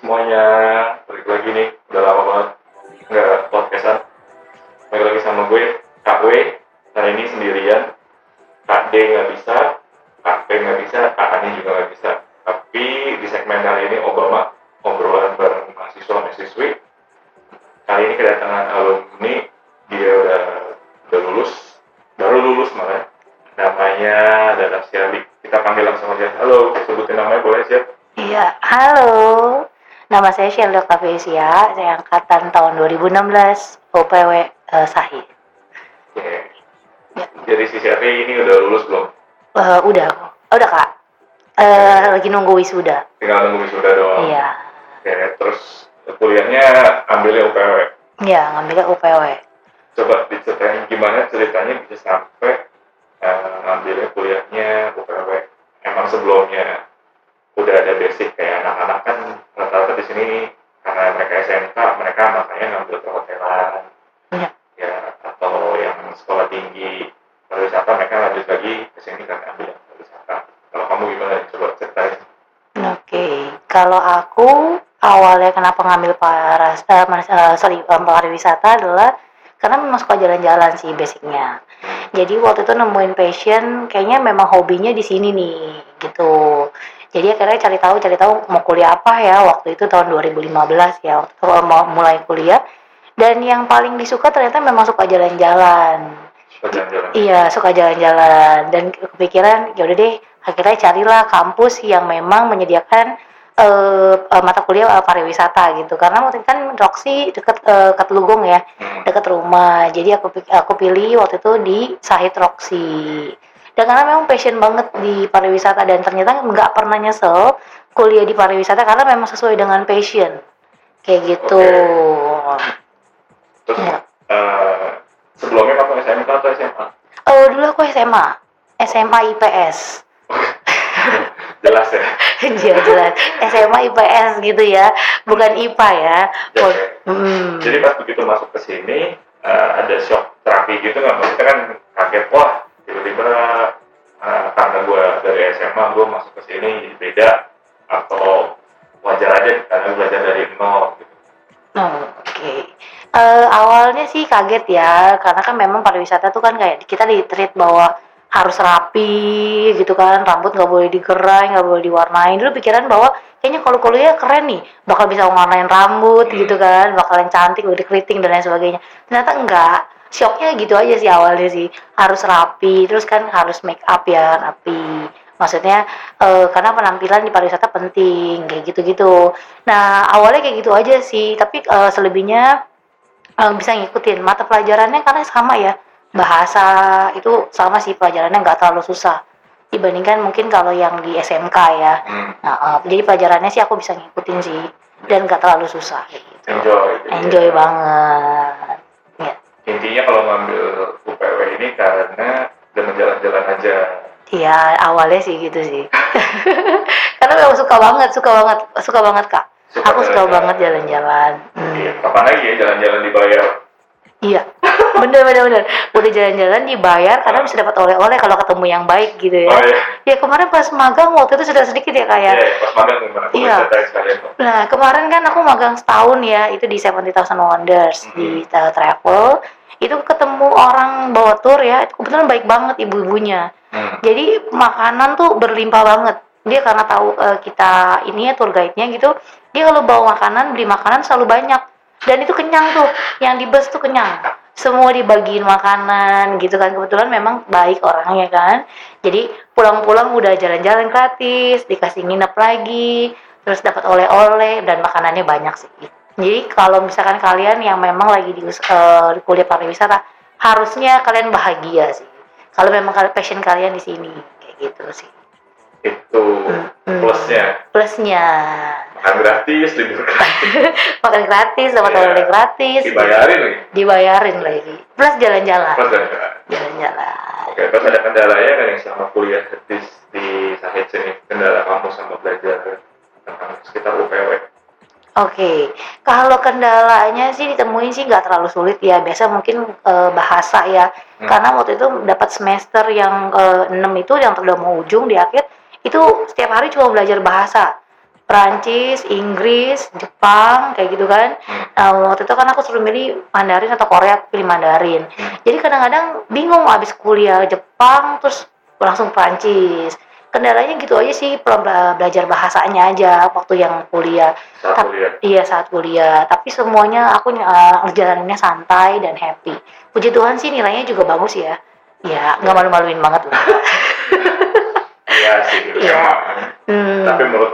semuanya. Balik lagi nih, Saya Sheryl Kavesia, saya angkatan tahun 2016, OPW eh, Sahi. Oke. Ya. Jadi si Sherry ini udah lulus belum? Eh, udah, oh, udah kak. Eh, lagi nunggu wisuda. Tinggal nunggu wisuda doang. Iya, Oke, terus kuliahnya ambilnya UPW. iya ngambilnya UPW. Coba diceritain gimana ceritanya bisa sampai eh, ngambilnya kuliahnya UPW. Emang sebelumnya udah ada basic kayak anak-anak kan rata-rata di sini karena mereka SMK, mereka makanya ngambil perhotelan. Iya. Ya, atau yang sekolah tinggi pariwisata mereka lanjut lagi ke sini karena ambil pariwisata. Kalau kamu gimana? Coba ceritain. Oke, kalau aku awalnya kenapa ngambil paras, eh, mas- eh, sorry, eh, pariwisata adalah karena memang suka jalan-jalan sih basicnya. Jadi waktu itu nemuin passion, kayaknya memang hobinya di sini nih, gitu. Jadi akhirnya cari tahu, cari tahu mau kuliah apa ya. Waktu itu tahun 2015 ya, waktu itu mau mulai kuliah. Dan yang paling disuka ternyata memang suka jalan-jalan. Iya, suka jalan-jalan dan kepikiran ya udah deh, akhirnya carilah kampus yang memang menyediakan eh, eh, mata kuliah eh, pariwisata gitu. Karena waktu itu kan Roxy deket eh, deket Lugong ya, Hmm. dekat rumah. Jadi aku aku pilih waktu itu di Sahid Roxy. Dan karena memang passion banget di pariwisata dan ternyata nggak pernah nyesel kuliah di pariwisata karena memang sesuai dengan passion. Kayak gitu. Terus Iya. eh, sebelumnya kamu SMK atau SMA? Oh, dulu aku SMA. SMA IPS. Jelas ya. Iya jelas. SMA IPS gitu ya, bukan IPA ya. Yes, Oh, ya. Jadi pas begitu masuk ke sini eh, ada shock terapi gitu nggak? Maksudnya kan kaget wah tiba-tiba eh, karena gue dari SMA gue masuk ke sini jadi beda atau wajar aja karena belajar dari nol gitu. oh, Oke. Eh, awalnya sih kaget ya, karena kan memang pariwisata tuh kan kayak kita di treat bahwa harus rapi gitu kan, rambut nggak boleh digerai, nggak boleh diwarnain. Dulu pikiran bahwa kayaknya kalau kuliah keren nih, bakal bisa warnain rambut Hmm. gitu kan, bakalan cantik, udah keriting dan lain sebagainya. Ternyata enggak. Shocknya gitu aja sih awalnya sih, harus rapi, terus kan harus make up ya rapi. Maksudnya eh, karena penampilan di pariwisata penting kayak gitu-gitu. Nah awalnya kayak gitu aja sih, tapi eh, selebihnya eh, bisa ngikutin mata pelajarannya karena sama ya bahasa itu sama sih pelajarannya nggak terlalu susah dibandingkan mungkin kalau yang di SMK ya. Hmm. Nah, eh, jadi pelajarannya sih aku bisa ngikutin sih dan nggak terlalu susah gitu. Enjoy. ya. Enjoy banget. Ya. Intinya kalau ngambil UPW ini karena dengan jalan-jalan aja. Iya awalnya sih gitu sih. karena memang suka banget, suka banget, suka banget kak. Suka aku suka jalan-jalan. banget jalan-jalan. Hmm. Iya, kapan lagi ya jalan-jalan dibayar? Iya, bener bener bener. Udah jalan-jalan dibayar karena bisa dapat oleh-oleh kalau ketemu yang baik gitu ya. Oh iya. Ya kemarin pas magang waktu itu sudah sedikit ya Iya, kayak. pas magang? Boleh Iya. Nah kemarin kan aku magang setahun ya, itu di 70,000 Wonders di uh, travel. Tour ya, kebetulan baik banget ibu-ibunya. Hmm. Jadi makanan tuh berlimpah banget. Dia karena tahu uh, kita ini ya tour guide-nya gitu, dia kalau bawa makanan, beli makanan selalu banyak. Dan itu kenyang tuh, yang di bus tuh kenyang. Semua dibagiin makanan gitu kan. Kebetulan memang baik orangnya kan. Jadi pulang-pulang udah jalan-jalan gratis, dikasih nginep lagi, terus dapat oleh-oleh dan makanannya banyak sih. Jadi kalau misalkan kalian yang memang lagi di uh, kuliah pariwisata, harusnya kalian bahagia sih. Kalau memang kalian passion kalian di sini kayak gitu sih. Itu Hmm. plusnya. Plusnya Makan gratis, libur gratis, makan gratis, dapat Iya. oleh gratis, dibayarin lagi. dibayarin lagi. Plus jalan-jalan, Plus dan jalan-jalan. Oke, terus ada kendalanya kan yang selama kuliah di, di Sahid sini? Kendala kamu sama belajar tentang sekitar UPW. Oke, kalau kendalanya sih ditemuin sih nggak terlalu sulit ya. Biasa mungkin eh, bahasa ya. Hmm. Karena waktu itu dapat semester yang ke 6 itu yang udah mau ujung di akhir itu setiap hari cuma belajar bahasa. Perancis, Inggris, Jepang, kayak gitu kan. Hmm. Nah, waktu itu kan aku suruh milih Mandarin atau Korea, aku pilih Mandarin. Hmm. Jadi kadang-kadang bingung habis kuliah Jepang terus langsung Perancis. Kendalanya gitu aja sih, belajar bahasanya aja waktu yang kuliah. Saat kuliah. Iya saat kuliah, tapi semuanya aku uh, ngejalaninnya santai dan happy. Puji Tuhan sih nilainya juga bagus ya. Ya, nggak malu-maluin banget lah. Iya sih, Iya. Hmm, Tapi menurut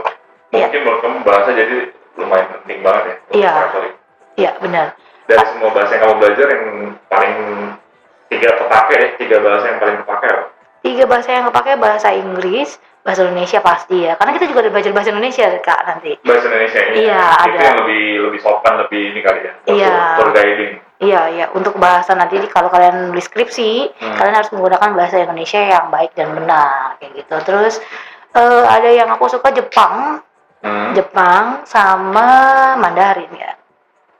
Iya. mungkin menurut kamu bahasa jadi lumayan penting banget ya. Iya. iya benar. Dari semua bahasa yang kamu belajar yang paling tiga kepake deh, tiga bahasa yang paling kepake apa? Tiga bahasa yang kepake bahasa Inggris, bahasa Indonesia pasti ya. Karena kita juga ada belajar bahasa Indonesia kak nanti. Bahasa Indonesia ini. Iya, Itu ada. yang lebih lebih sopan, lebih ini kali ya. Iya. Tour guiding. Iya iya untuk bahasa nanti kalau kalian nulis skripsi, Hmm. kalian harus menggunakan bahasa Indonesia yang baik dan benar kayak gitu. Terus eh, ada yang aku suka Jepang, Hmm. Jepang sama Mandarin ya.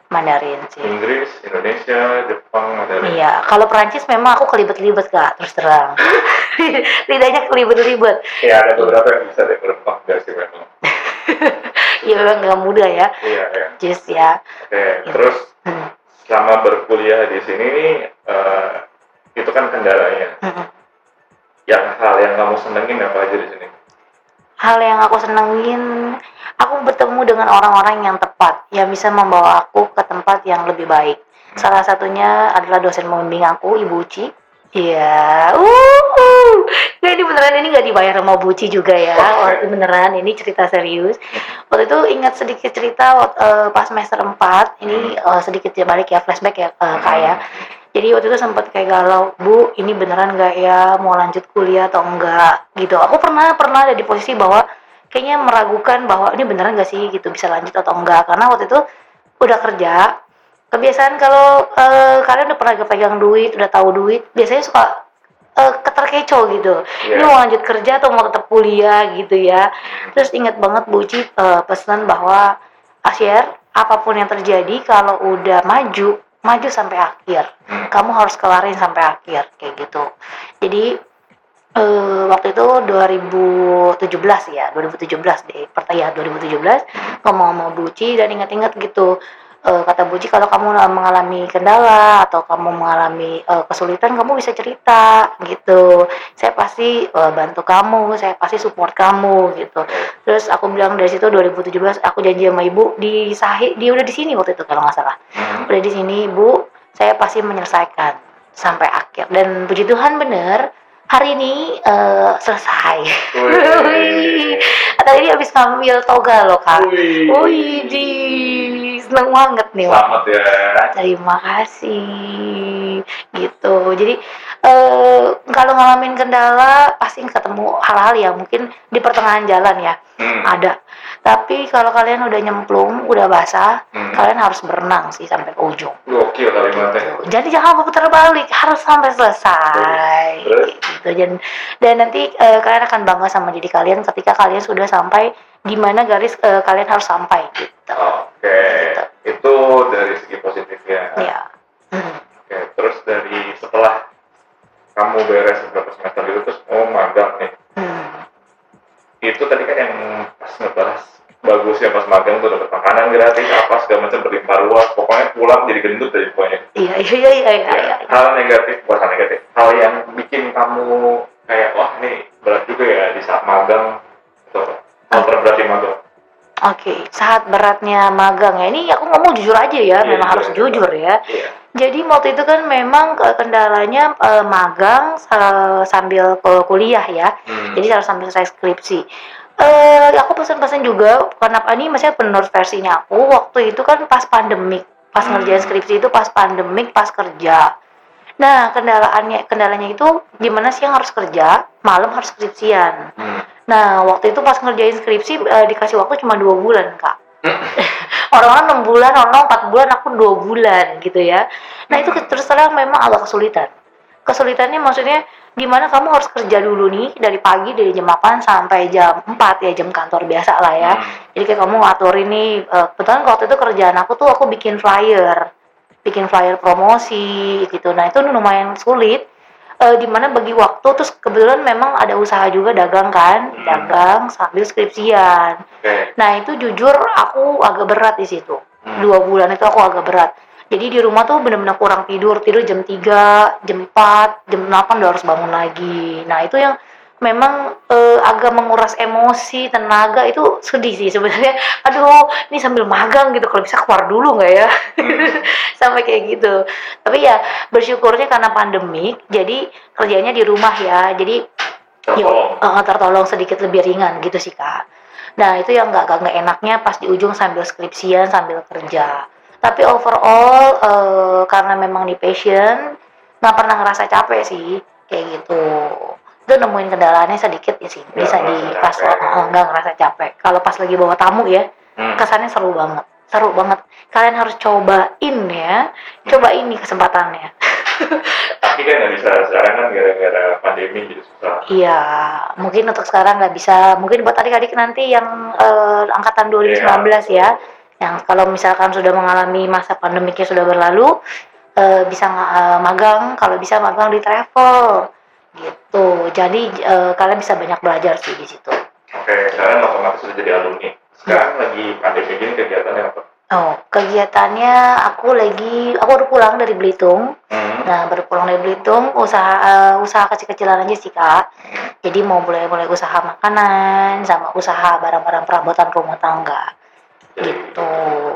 Mandarin sih. Inggris, Indonesia, Jepang, Mandarin. Iya, kalau Perancis memang aku kelibet-libet kak, terus terang. Lidahnya kelibet-libet. Ya ada beberapa yang bisa berempat nggak sih memang. Iya memang nggak mudah ya, Iya ya. Jus ya. Oke, terus Hmm. selama berkuliah di sini nih, eh, itu kan kendalanya. Mm-mm. Yang hal yang kamu senengin apa aja di sini? Hal yang aku senengin, aku bertemu dengan orang-orang yang tepat, yang bisa membawa aku ke tempat yang lebih baik. Salah satunya adalah dosen pembimbing aku, Ibu Uci. Iya, uh, nggak ini beneran ini nggak dibayar sama Bu Uci juga ya. Oh, beneran ini cerita serius. Waktu itu ingat sedikit cerita wak- eh, pas semester 4, ini eh, sedikit ya balik ya flashback ya eh, kak ya. Jadi waktu itu sempat kayak galau, Bu, ini beneran nggak ya mau lanjut kuliah atau enggak gitu. Aku pernah pernah ada di posisi bahwa kayaknya meragukan bahwa ini beneran nggak sih gitu bisa lanjut atau enggak karena waktu itu udah kerja. Kebiasaan kalau eh, kalian udah pernah pegang duit, udah tahu duit, biasanya suka eh, keterkecoh gitu. Ini Iya. mau lanjut kerja atau mau tetap kuliah gitu ya. Terus ingat banget Bu Uci eh, pesan bahwa Asyir, apa pun yang terjadi kalau udah maju, maju sampai akhir Hmm. kamu harus kelarin sampai akhir kayak gitu jadi eh, waktu itu 2017 ya 2017 deh pertanyaan 2017 ngomong sama Buci dan ingat-ingat gitu. Eh, kata Buci kalau kamu mengalami kendala atau kamu mengalami eh, kesulitan kamu bisa cerita gitu. Saya pasti eh, bantu kamu saya pasti support kamu gitu. Terus aku bilang dari situ 2017 aku janji sama ibu di Sahi dia udah di sini waktu itu kalau nggak salah. Hmm. udah di sini bu saya pasti menyelesaikan sampai akhir. Dan puji Tuhan bener hari ini eh, selesai Wih. Atau ini habis ngambil toga loh kak Wih. Wih di seneng banget nih Wak. Selamat ya. terima kasih gitu jadi eh, kalau ngalamin kendala pasti ketemu hal-hal yang mungkin di pertengahan jalan ya Hmm. ada tapi kalau kalian udah nyemplung udah basah Hmm. kalian harus berenang sih sampai ke ujung Gokil kalimatnya. jadi jangan putar balik harus sampai selesai Terus? gitu dan dan nanti eh, kalian akan bangga sama diri kalian ketika kalian sudah sampai di mana garis eh, kalian harus sampai gitu Oke, itu dari segi positifnya. ya Hmm. Oke, terus dari setelah kamu beres beberapa semester gitu terus mau magang nih. Hmm. Itu tadi kan yang pas ngebahas bagusnya pas magang tuh dapat makanan gratis apa segala macam berlimpah ruah pokoknya pulang jadi gendut dari pokoknya iya iya iya iya iya, Ya, iya. hal negatif bukan hal negatif hal yang bikin kamu saat beratnya magang ya. Ini aku ngomong jujur aja ya, Iya, memang iya, harus iya. jujur ya. iya Jadi waktu itu kan memang eh, kendalanya eh, magang sa- sambil kuliah ya. Hmm. Jadi harus sambil selesai skripsi. Eh, aku pesan-pesan juga kenapa ini maksudnya menurut versinya aku waktu itu kan pas pandemik, pas Hmm. ngerjain skripsi itu pas pandemik, pas kerja. Nah, kendalaannya kendalanya itu gimana sih yang harus kerja, malam harus skripsian. Hmm. Nah, waktu itu pas ngerjain skripsi eh, dikasih waktu cuma dua bulan, Kak. Orang-orang enam bulan, orang empat bulan, aku dua bulan gitu ya. Nah, itu terus terang memang agak kesulitan. Kesulitannya maksudnya gimana kamu harus kerja dulu nih dari pagi dari jam 8 sampai jam 4 ya jam kantor biasa lah ya. Hmm. Jadi kayak kamu ngatur ini, eh, kebetulan waktu itu kerjaan aku tuh aku bikin flyer, bikin flyer promosi gitu. Nah itu lumayan sulit. Eh, di mana bagi waktu terus kebetulan memang ada usaha juga dagang kan Hmm. dagang sambil skripsian Oke. nah itu jujur aku agak berat di situ Hmm. dua bulan itu aku agak berat jadi di rumah tuh bener-bener kurang tidur tidur jam 3, jam 4, jam 8 udah harus bangun lagi nah itu yang memang eh, agak menguras emosi tenaga itu sedih sih sebenarnya aduh ini sambil magang gitu kalau bisa keluar dulu nggak ya sampai kayak gitu tapi ya bersyukurnya karena pandemik jadi kerjanya di rumah ya jadi Tertolong. Yuk, eh, tertolong sedikit lebih ringan gitu sih kak. Nah itu yang nggak nggak enaknya pas di ujung sambil skripsian sambil kerja. Tapi overall eh, karena memang di passion nggak pernah ngerasa capek sih kayak gitu. Itu nemuin kendalanya sedikit ya sih bisa di pas nggak ngerasa capek. Kalau pas lagi bawa tamu ya Hmm. kesannya seru banget seru banget. Kalian harus cobain ya, cobain nih kesempatannya. Tapi kan nggak bisa sekarang kan gara-gara pandemi jadi susah. Iya, mungkin untuk sekarang nggak bisa. Mungkin buat adik-adik nanti yang eh, angkatan 2019 ya, yang kalau misalkan sudah mengalami masa pandemiknya sudah berlalu, eh, bisa eh, magang. Kalau bisa magang di travel, gitu. Jadi eh, kalian bisa banyak belajar sih di situ. Oke, sekarang otomatis sudah jadi alumni. Sekarang lagi pandemi gini kegiatannya apa? Oh, kegiatannya aku lagi, aku baru pulang dari Belitung. Hmm. Nah, baru pulang dari Belitung, usaha eh, usaha kecil-kecilan aja sih kak. Jadi mau mulai-mulai usaha makanan sama usaha barang-barang perabotan rumah tangga gitu.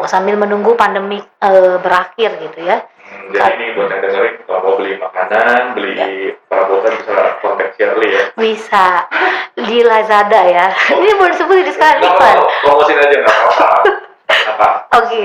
Sambil menunggu pandemi eh, berakhir gitu ya. Jadi ini buat yang dengerin kalau mau beli makanan, beli perabotan bisa kontak Shirley ya. Bisa di Lazada ya. Ini boleh disebut di sekarang Nggak iklan. apa-apa, promosiin aja nggak apa-apa. Apa? Oke,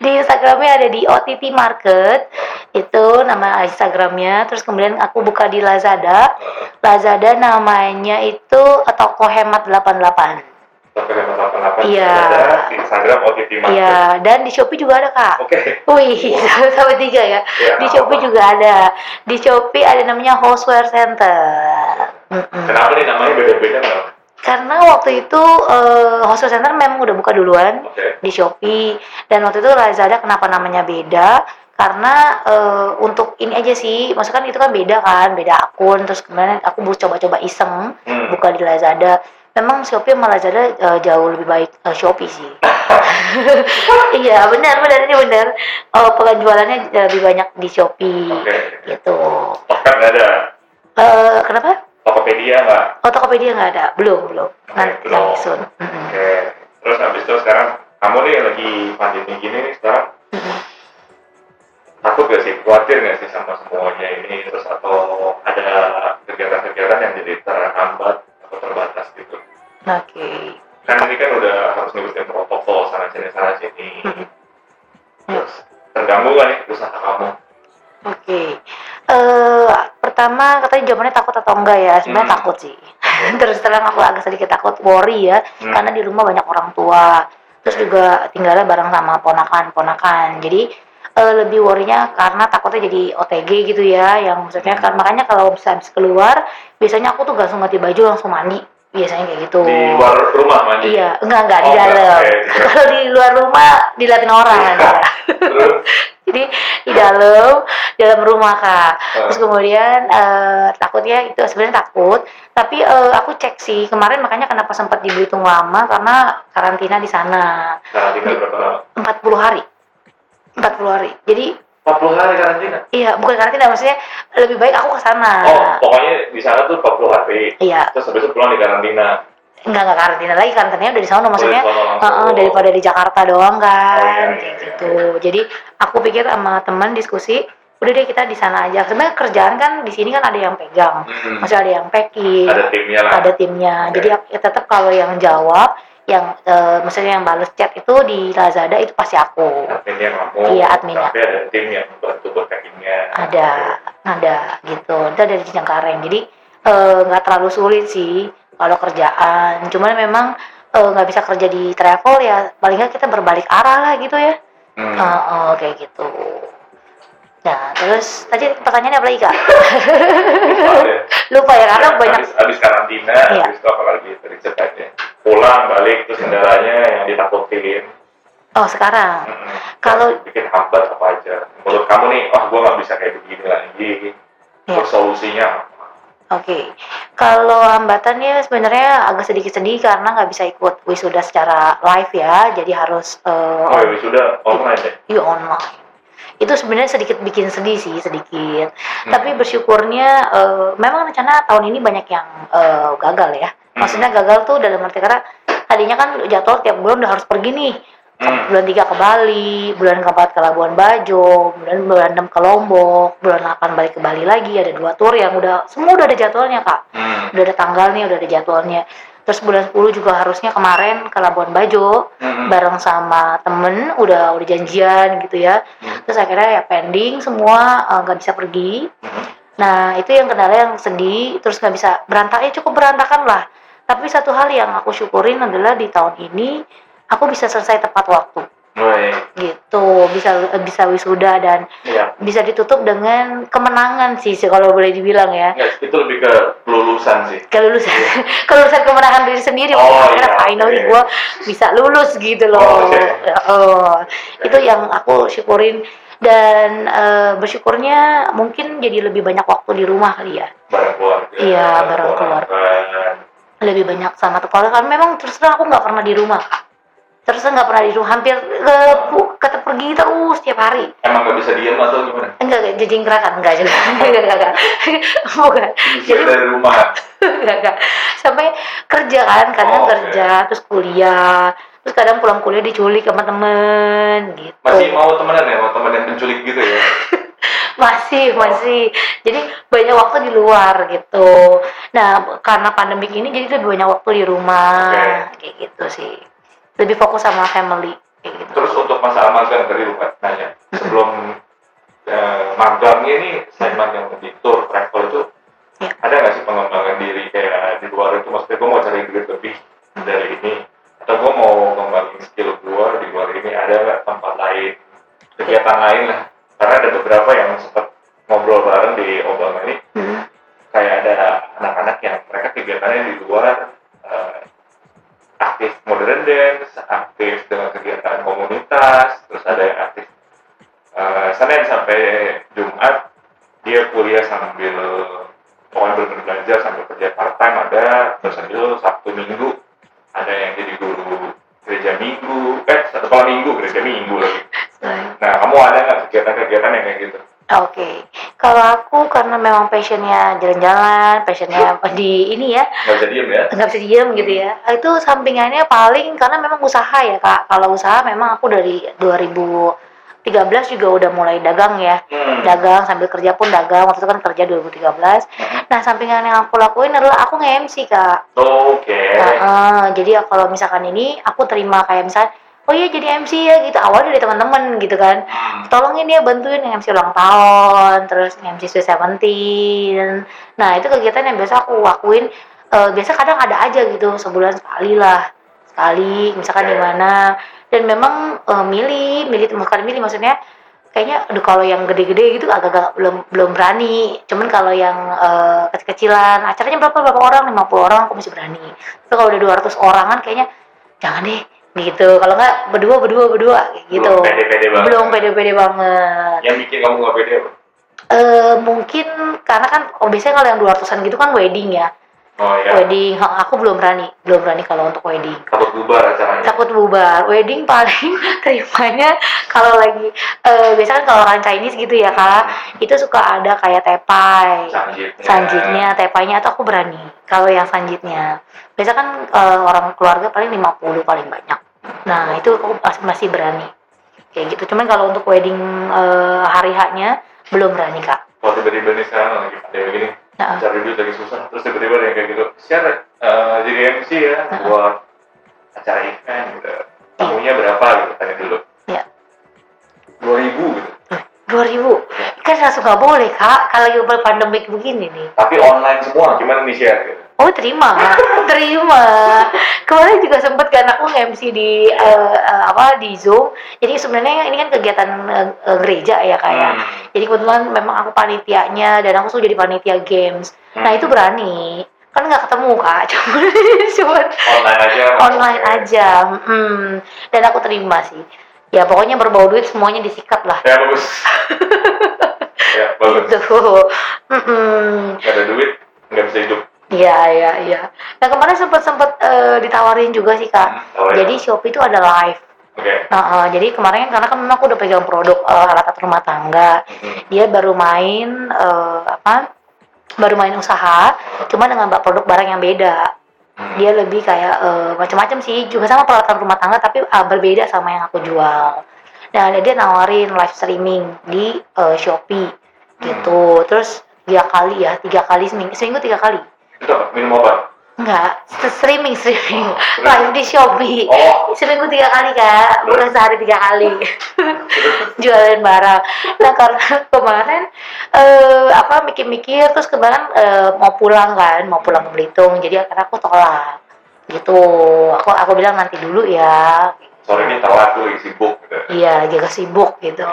di Instagramnya ada di OTT Market itu nama Instagramnya. Terus kemudian aku buka di Lazada. Lazada namanya itu toko hemat 88. Toko hemat 88 Iya. ada di Instagram OTT Market. Iya, dan di Shopee juga ada kak. Oke. Wih, sampai tiga ya. Iya, Di Shopee apa-apa. juga ada. Di Shopee ada namanya Houseware Center. Kenapa nih namanya beda-beda? Karena waktu itu eh, Houseware Center memang udah buka duluan Oke. di Shopee dan waktu itu Lazada kenapa namanya beda? Karena eh, untuk ini aja sih, maksudnya kan itu kan beda kan, beda akun. Terus kemudian aku coba-coba iseng Hmm. buka di Lazada. Memang Shopee sama Lazada eh, jauh lebih baik eh, Shopee sih. iya benar benar ini benar. Oh, penjualannya lebih banyak di Shopee Oke. gitu. Tokped nggak ada. Eh kenapa? Tokopedia nggak? Oh Tokopedia nggak ada, belum belum. Nanti belum. nanti soon. Mm-mm. Oke. Terus habis itu sekarang kamu nih lagi pandemi gini nih sekarang takut gak sih khawatir gak sih sama semuanya ini terus atau ada kegiatan-kegiatan yang jadi terhambat atau terbatas gitu Oke. kan ini kan udah harus ngikutin protokol sana sini sana sini terus terganggu gak nih usaha kamu Oke. Eh pertama katanya jawabannya takut atau enggak ya? Sebenarnya Hmm. takut sih. Terus terang aku agak sedikit takut worry ya, Hmm. karena di rumah banyak orang tua. Terus juga tinggalnya bareng sama ponakan-ponakan. Jadi eh, lebih worry-nya karena takutnya jadi OTG gitu ya, yang maksudnya kan makanya kalau habis keluar, biasanya aku tuh langsung ganti baju langsung mandi. Biasanya kayak gitu. di luar rumah mandi Iya, enggak enggak di Oh, enggak, dalam. oke. Kalau di luar rumah diliatin orang aja. terus Jadi di dalam dalam rumah kak. Eh. Terus kemudian eh, takutnya itu sebenarnya takut. Tapi eh, aku cek sih kemarin makanya kenapa sempat di Belitung lama karena karantina di sana karantina berapa lama 40 hari. 40 hari. Jadi 40 hari karantina iya bukan karantina maksudnya lebih baik aku ke sana. oh pokoknya di sana tuh 40 hari Iya, terus habis itu pulang di karantina enggak enggak karantina lagi karantinanya udah di sana maksudnya. Oh, sono langsung. Heeh, daripada di Jakarta doang kan Oh, iya, iya, iya. gitu. Jadi aku pikir sama teman diskusi, udah deh kita di sana aja. Sebenarnya kerjaan kan di sini kan ada yang pegang. Hmm. Masih ada yang packing, ada timnya lah ada timnya. Oke. Jadi ya tetap kalau yang jawab, yang eh, maksudnya yang balas chat itu di Lazada itu pasti aku. adminnya kamu Iya, adminnya. tapi ada tim yang membantu buat Ada, ada gitu. Itu ada di Cengkareng. Jadi eh, nggak terlalu sulit sih kalau kerjaan. Cuman memang eh, nggak bisa kerja di travel ya. Paling nggak kita berbalik arah lah gitu ya. Hmm. Oh, oh, kayak gitu. Nah, terus tadi pertanyaannya apa lagi kak? Lupa ya karena ya, banyak. habis, habis karantina Iya. habis itu apa lagi tadi ceritanya pulang balik terus kendalanya yang ditakutin Oh sekarang, Mm-mm. Kalau- bikin hambat apa aja menurut kamu nih oh gue nggak bisa kayak begini lagi Iya. Terus solusinya apa? Oke, kalau hambatannya sebenarnya agak sedikit sedih karena nggak bisa ikut wisuda secara live ya, jadi harus eh, Oh ya sudah online deh. iya online. Itu sebenarnya sedikit bikin sedih sih sedikit. Hmm. Tapi bersyukurnya eh, memang rencana tahun ini banyak yang eh, gagal ya. Hmm. Maksudnya gagal tuh dalam arti karena tadinya kan jadwal tiap bulan udah harus pergi nih. Hmm. Bulan 3 ke Bali, bulan keempat ke Labuan Bajo, bulan bulan 6 ke Lombok, bulan 8 balik ke Bali lagi. Ada dua tour yang udah semua udah ada jadwalnya kak Hmm. udah ada tanggalnya, udah ada jadwalnya. Terus bulan 10 juga harusnya kemarin ke Labuan Bajo Hmm. bareng sama temen udah udah janjian gitu ya. Hmm. Terus akhirnya ya pending semua eh, nggak bisa pergi. Hmm. Nah itu yang kendala yang sedih. Terus nggak bisa berantak ya cukup berantakan lah. Tapi satu hal yang aku syukurin adalah di tahun ini aku bisa selesai tepat waktu Gitu bisa bisa wisuda dan Iya. bisa ditutup dengan kemenangan sih kalau boleh dibilang ya Nggak, itu lebih ke kelulusan sih. kelulusan kelulusan kemenangan diri sendiri Oh, akhirnya iya, finally oke. gue bisa lulus gitu loh Oh, oke. Oh, itu yang aku syukurin dan eh, bersyukurnya mungkin jadi lebih banyak waktu di rumah kali ya Bareng keluarga. Iya, bareng keluarga. lebih banyak sama keluarga karena memang terus terang aku nggak pernah di rumah terus nggak pernah di rumah hampir ke kata pergi terus tiap hari. Emang nggak bisa diem atau gimana? enggak enggak jajing gerakan. Enggak juga. Enggak enggak enggak. Bukan. Jadi dari rumah. enggak enggak. Sampai kerja kan kadang Oh, kerja terus kuliah. Terus kadang pulang kuliah diculik sama temen gitu. Masih mau temenan ya, mau temen yang penculik gitu ya? masih masih. Jadi banyak waktu di luar gitu. Nah karena pandemik ini jadi lebih banyak waktu di rumah. Kayak gitu sih lebih fokus sama family kayak gitu Terus untuk masalah magang tadi lupa nanya. Sebelum eh, magangnya ini, selain magang di tour travel itu, Ya. ada nggak sih pengembangan diri kayak di luar itu? Maksudnya gue mau cari duit lebih dari ini, atau gue mau ngembangin skill gue di luar ini, ada nggak tempat lain, kegiatan lain lah? Karena ada beberapa yang sempat ngobrol bareng di Obama ini, Hmm. kayak ada anak-anak yang mereka kegiatannya di luar eh, aktif modern dance, aktif dengan kegiatan komunitas, terus ada yang aktif eh, Senin sampai Jumat dia kuliah sambil pokoknya benar belajar sambil kerja part time ada, terus sambil Sabtu Minggu ada yang jadi guru gereja minggu, eh satu malam minggu gereja minggu lagi. Nah kamu ada nggak kegiatan-kegiatan yang kayak gitu? Oke, kalau aku karena memang passionnya jalan-jalan, passionnya di ini ya, Nggak bisa diem ya? nggak bisa diem gitu ya. Itu sampingannya paling karena memang usaha ya kak. Kalau usaha memang aku dari 2013 juga udah mulai dagang ya. Hmm. Dagang sambil kerja pun dagang. Waktu itu kan kerja 2013. Nah sampingan yang aku lakuin adalah aku nge-MC kak. Oke. Nah, eh, jadi kalau misalkan ini aku terima kayak misalnya, oh iya jadi MC ya gitu. Awalnya dari teman-teman gitu kan Hmm. tolongin ya bantuin yang MC ulang tahun, terus MC Sweet Seventeen. Nah itu kegiatan yang biasa aku lakuin. Eh, biasa kadang ada aja gitu sebulan sekali lah, sekali misalkan di mana. Dan memang eh, milih, milih bukan milih maksudnya kayaknya aduh kalau yang gede-gede gitu agak-agak belum belum berani. Cuman kalau yang eh, kecil-kecilan, acaranya berapa berapa orang, 50 orang aku masih berani. Tapi kalau udah 200 orangan kayaknya jangan deh gitu. Kalau nggak berdua berdua berdua gitu Belum pede-pede banget. belum pede-pede banget. Yang bikin kamu nggak pede apa? Eh mungkin karena kan oh, biasanya kalau yang 200-an gitu kan wedding ya. Oh ya, Wedding, ha, aku belum berani, belum berani kalau untuk wedding. takut bubar acaranya. Takut bubar. Wedding paling terimanya kalau lagi eh biasanya kan kalau orang Chinese gitu ya, Kak, itu suka ada kayak tepai. Sanjitnya. Sanjitnya, tepainya atau aku berani. Kalau yang sanjitnya. Biasa kan eh, orang keluarga paling 50 paling banyak. Nah, itu aku mas- masih berani. Kayak gitu. Cuman kalau untuk wedding eh, hari haknya belum berani, Kak. Kalau tiba-tiba nih sekarang lagi pandemi begini, Nah, cari duit lagi susah, terus tiba-tiba yang kayak gitu. Share eh, jadi MC ya Nah. buat acara event gitu. Tamunya berapa gitu tanya dulu. Iya. Dua ribu gitu. 2000 kan langsung nggak boleh kak kalau lagi pandemik begini nih Tapi online semua, gimana nih share gitu? oh terima terima kemarin juga sempet kan aku nge-MC di eh, eh, apa di zoom jadi sebenarnya ini kan kegiatan eh, gereja ya kayak Hmm. Jadi kebetulan memang aku panitianya dan aku sudah jadi panitia games nah Hmm. itu berani kan nggak ketemu kak cuma cuma Online aja. online aja hmm. dan aku terima sih ya pokoknya berbau duit semuanya disikat lah Ya bagus. ya bagus gitu Mm-mm. nggak ada duit nggak bisa hidup Iya, iya, iya. Nah kemarin sempet sempet eh, ditawarin juga sih kak. Hmm, tawarin Jadi Shopee itu ada live. Oke Nah, eh, jadi kemarin karena kan memang aku udah pegang produk eh, alat rumah tangga, Mhm. dia baru main eh, apa? Baru main usaha, cuma dengan mbak produk barang yang beda. Mhm. Dia lebih kayak eh, macam-macam sih, juga sama peralatan rumah tangga tapi ah, berbeda sama yang aku jual. Nah, dia nawarin live streaming di eh, Shopee gitu. Terus tiga kali ya, tiga kali seminggu, seminggu tiga kali. itu minum obat Enggak, streaming streaming live di Shopee. oh Seminggu tiga kali kak, bukan sehari tiga kali. Jualan barang. Nah karena kemarin eh apa mikir-mikir terus kemarin eh, mau pulang kan, mau pulang ke Belitung, jadi akhirnya aku tolak. Gitu. Aku aku bilang nanti dulu ya. sore ini telat tuh sibuk gitu Iya, jaga sibuk gitu.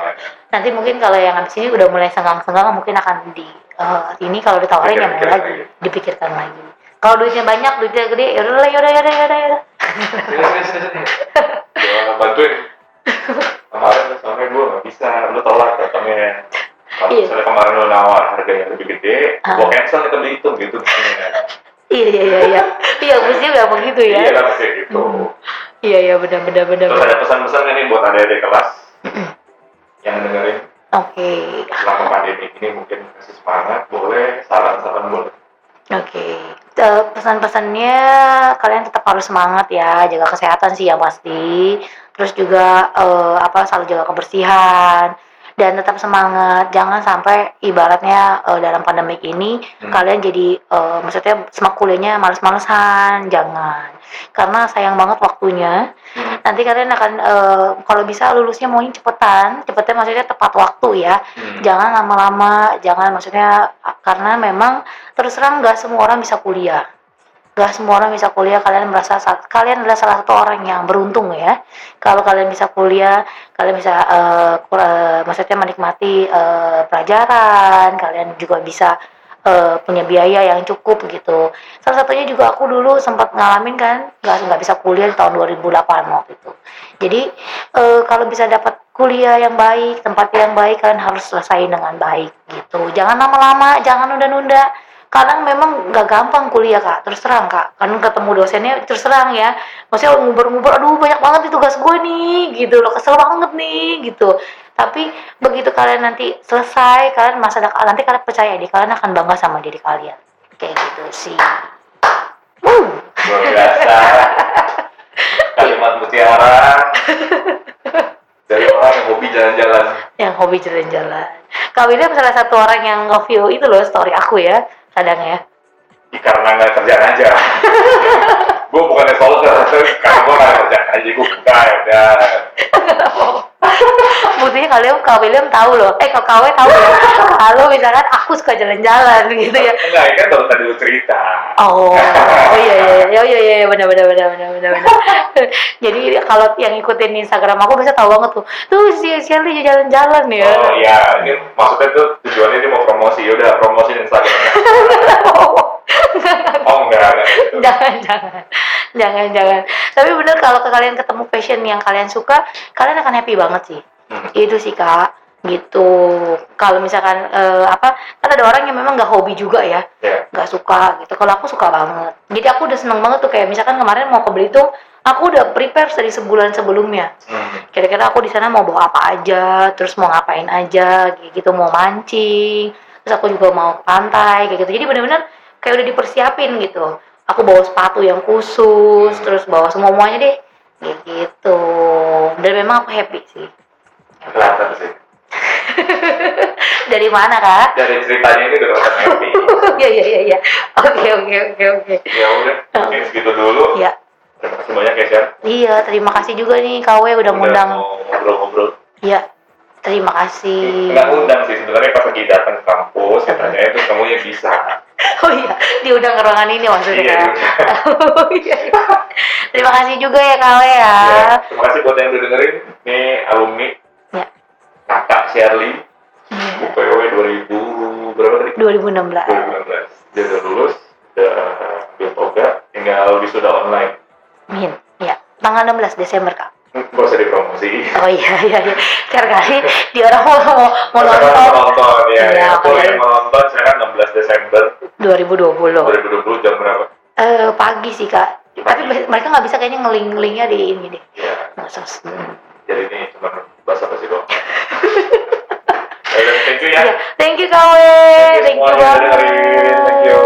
Nanti mungkin kalau yang habis ini udah mulai senggang-senggang mungkin akan di eh, ini kalau ditawarin ya mau lagi. dipikirkan lagi. Kalau duitnya banyak, duitnya gede, ya udah, ya udah, ya udah, ya udah, ya bantuin kemarin soalnya gue nggak bisa lu tolak datangnya kalau Iya. misalnya kemarin lu nawar harga yang lebih gede Ah. gue cancel kita Belitung gitu maksudnya. Iya, iya, iya, iya. Iya, mesti bilang begitu ya. iya kan pasti gitu Iya, iya, benar, benar, benar. terus ada pesan-pesan nggak nih buat adik-adik kelas yang dengerin Oke, selama pandemi ini mungkin kasih semangat boleh saran-saran boleh oke. Eh, Pesan-pesannya kalian tetap harus semangat ya, jaga kesehatan sih yang pasti. Terus juga eh, apa selalu jaga kebersihan dan tetap semangat. Jangan sampai ibaratnya eh, dalam pandemik ini Hmm. kalian jadi eh, maksudnya semak kuliahnya males-malesan, jangan. Karena sayang banget waktunya. Hmm. Nanti kalian akan eh, kalau bisa lulusnya maunya cepetan, cepetnya maksudnya tepat waktu ya. Hmm. jangan lama-lama. Jangan maksudnya karena memang terus terang nggak semua orang bisa kuliah. Nggak semua orang bisa kuliah. Kalian merasa saat kalian adalah salah satu orang yang beruntung ya. Kalau kalian bisa kuliah kalian bisa kur- eh, maksudnya menikmati eh, pelajaran kalian juga bisa eh, punya biaya yang cukup gitu salah satunya juga aku dulu sempat ngalamin kan nggak nggak bisa kuliah di tahun 2008 waktu itu jadi eh, kalau bisa dapat kuliah yang baik, tempat yang baik kalian harus selesai dengan baik gitu. Jangan lama-lama, jangan nunda-nunda. Kadang memang nggak gampang kuliah kak, terus terang kak. Kan ketemu dosennya terus terang ya. Maksudnya ngubur-ngubur, aduh banyak banget nih tugas gue nih, gitu loh. Kesel banget nih, gitu. Tapi begitu kalian nanti selesai, kalian masa nanti kalian percaya deh, kalian akan bangga sama diri kalian. Kayak gitu sih. Luar biasa kalimat mutiara dari orang yang hobi jalan-jalan yang hobi jalan-jalan. Kak William salah satu orang yang nge-view itu loh story aku ya, kadang ya. Ya, karena nggak kerjaan aja gue bukannya stalker tapi karena gue nggak kerjaan aja gue buka ya udah Buktinya kalian Kak William tahu loh, eh Kak KW tahu loh. Kalau misalkan aku suka jalan-jalan gitu ya. enggak ini kan baru tadi lu cerita Oh, oh iya iya iya, oh iya iya, benar benar benar benar benar benar. Jadi kalau yang ikutin Instagram aku bisa tahu banget tuh. Tuh si Shirley jalan-jalan ya. oh iya ini maksudnya tuh tujuannya dia mau promosi ya udah promosi Instagramnya oh enggak enggak gitu. jangan jangan. Jangan jangan. Tapi bener kalau ke kalian ketemu fashion yang kalian suka kalian akan happy banget sih. Hmm. itu sih kak. Gitu. Kalau misalkan eh, apa kan ada orang yang memang nggak hobi juga ya. Ya. Nggak suka gitu. Kalau aku suka banget. Jadi aku udah seneng banget tuh kayak misalkan kemarin mau ke Belitung aku udah prepare dari sebulan sebelumnya. Hmm. kira-kira aku di sana mau bawa apa aja terus mau ngapain aja kayak gitu mau mancing terus aku juga mau ke pantai kayak gitu. Jadi bener-bener kayak udah dipersiapin gitu. Aku bawa sepatu yang khusus Hmm. terus bawa semua muanya deh. Kayak gitu. Dan memang aku happy sih. Kelihatan sih. Dari mana kak? Dari ceritanya ini udah kelihatan happy. Iya iya iya iya. Oke oke oke oke. Ya udah mungkin segitu dulu. Iya. Terima kasih banyak ya Shan iya terima kasih juga nih KW udah ngundang. mau ngobrol-ngobrol. Iya terima kasih. Nggak undang sih sebenarnya pas lagi datang ke kampus katanya itu kamunya bisa Oh iya, diundang ke ruangan ini maksudnya Iya, kan? Oh iya. Terima kasih juga ya Kawe ya. Ya, terima kasih buat yang udah dengerin. Ini alumni Ya. kakak Shirley Iya. UPW 2000 berapa tadi? 2016. 2016. Dia udah lulus, udah ambil toga, tinggal wisuda online. Min, ya. Tanggal 16 Desember Kak. Gak usah dipromosi. Oh iya iya iya. Kali dia orang mau mau, mau nonton menonton ya. Iya, Aku makanya. yang menonton sekarang 16 Desember 2020. 2020 jam berapa? Eh pagi sih kak. Tapi mereka nggak bisa kayaknya ngeling-ngelingnya di ini deh. Ya, Ngesos. Hmm. jadi ini cuma bahasa basi doang. Ya thank you ya. Iya. Thank you Kawe. Thank you semuanya udah banget. Thank you.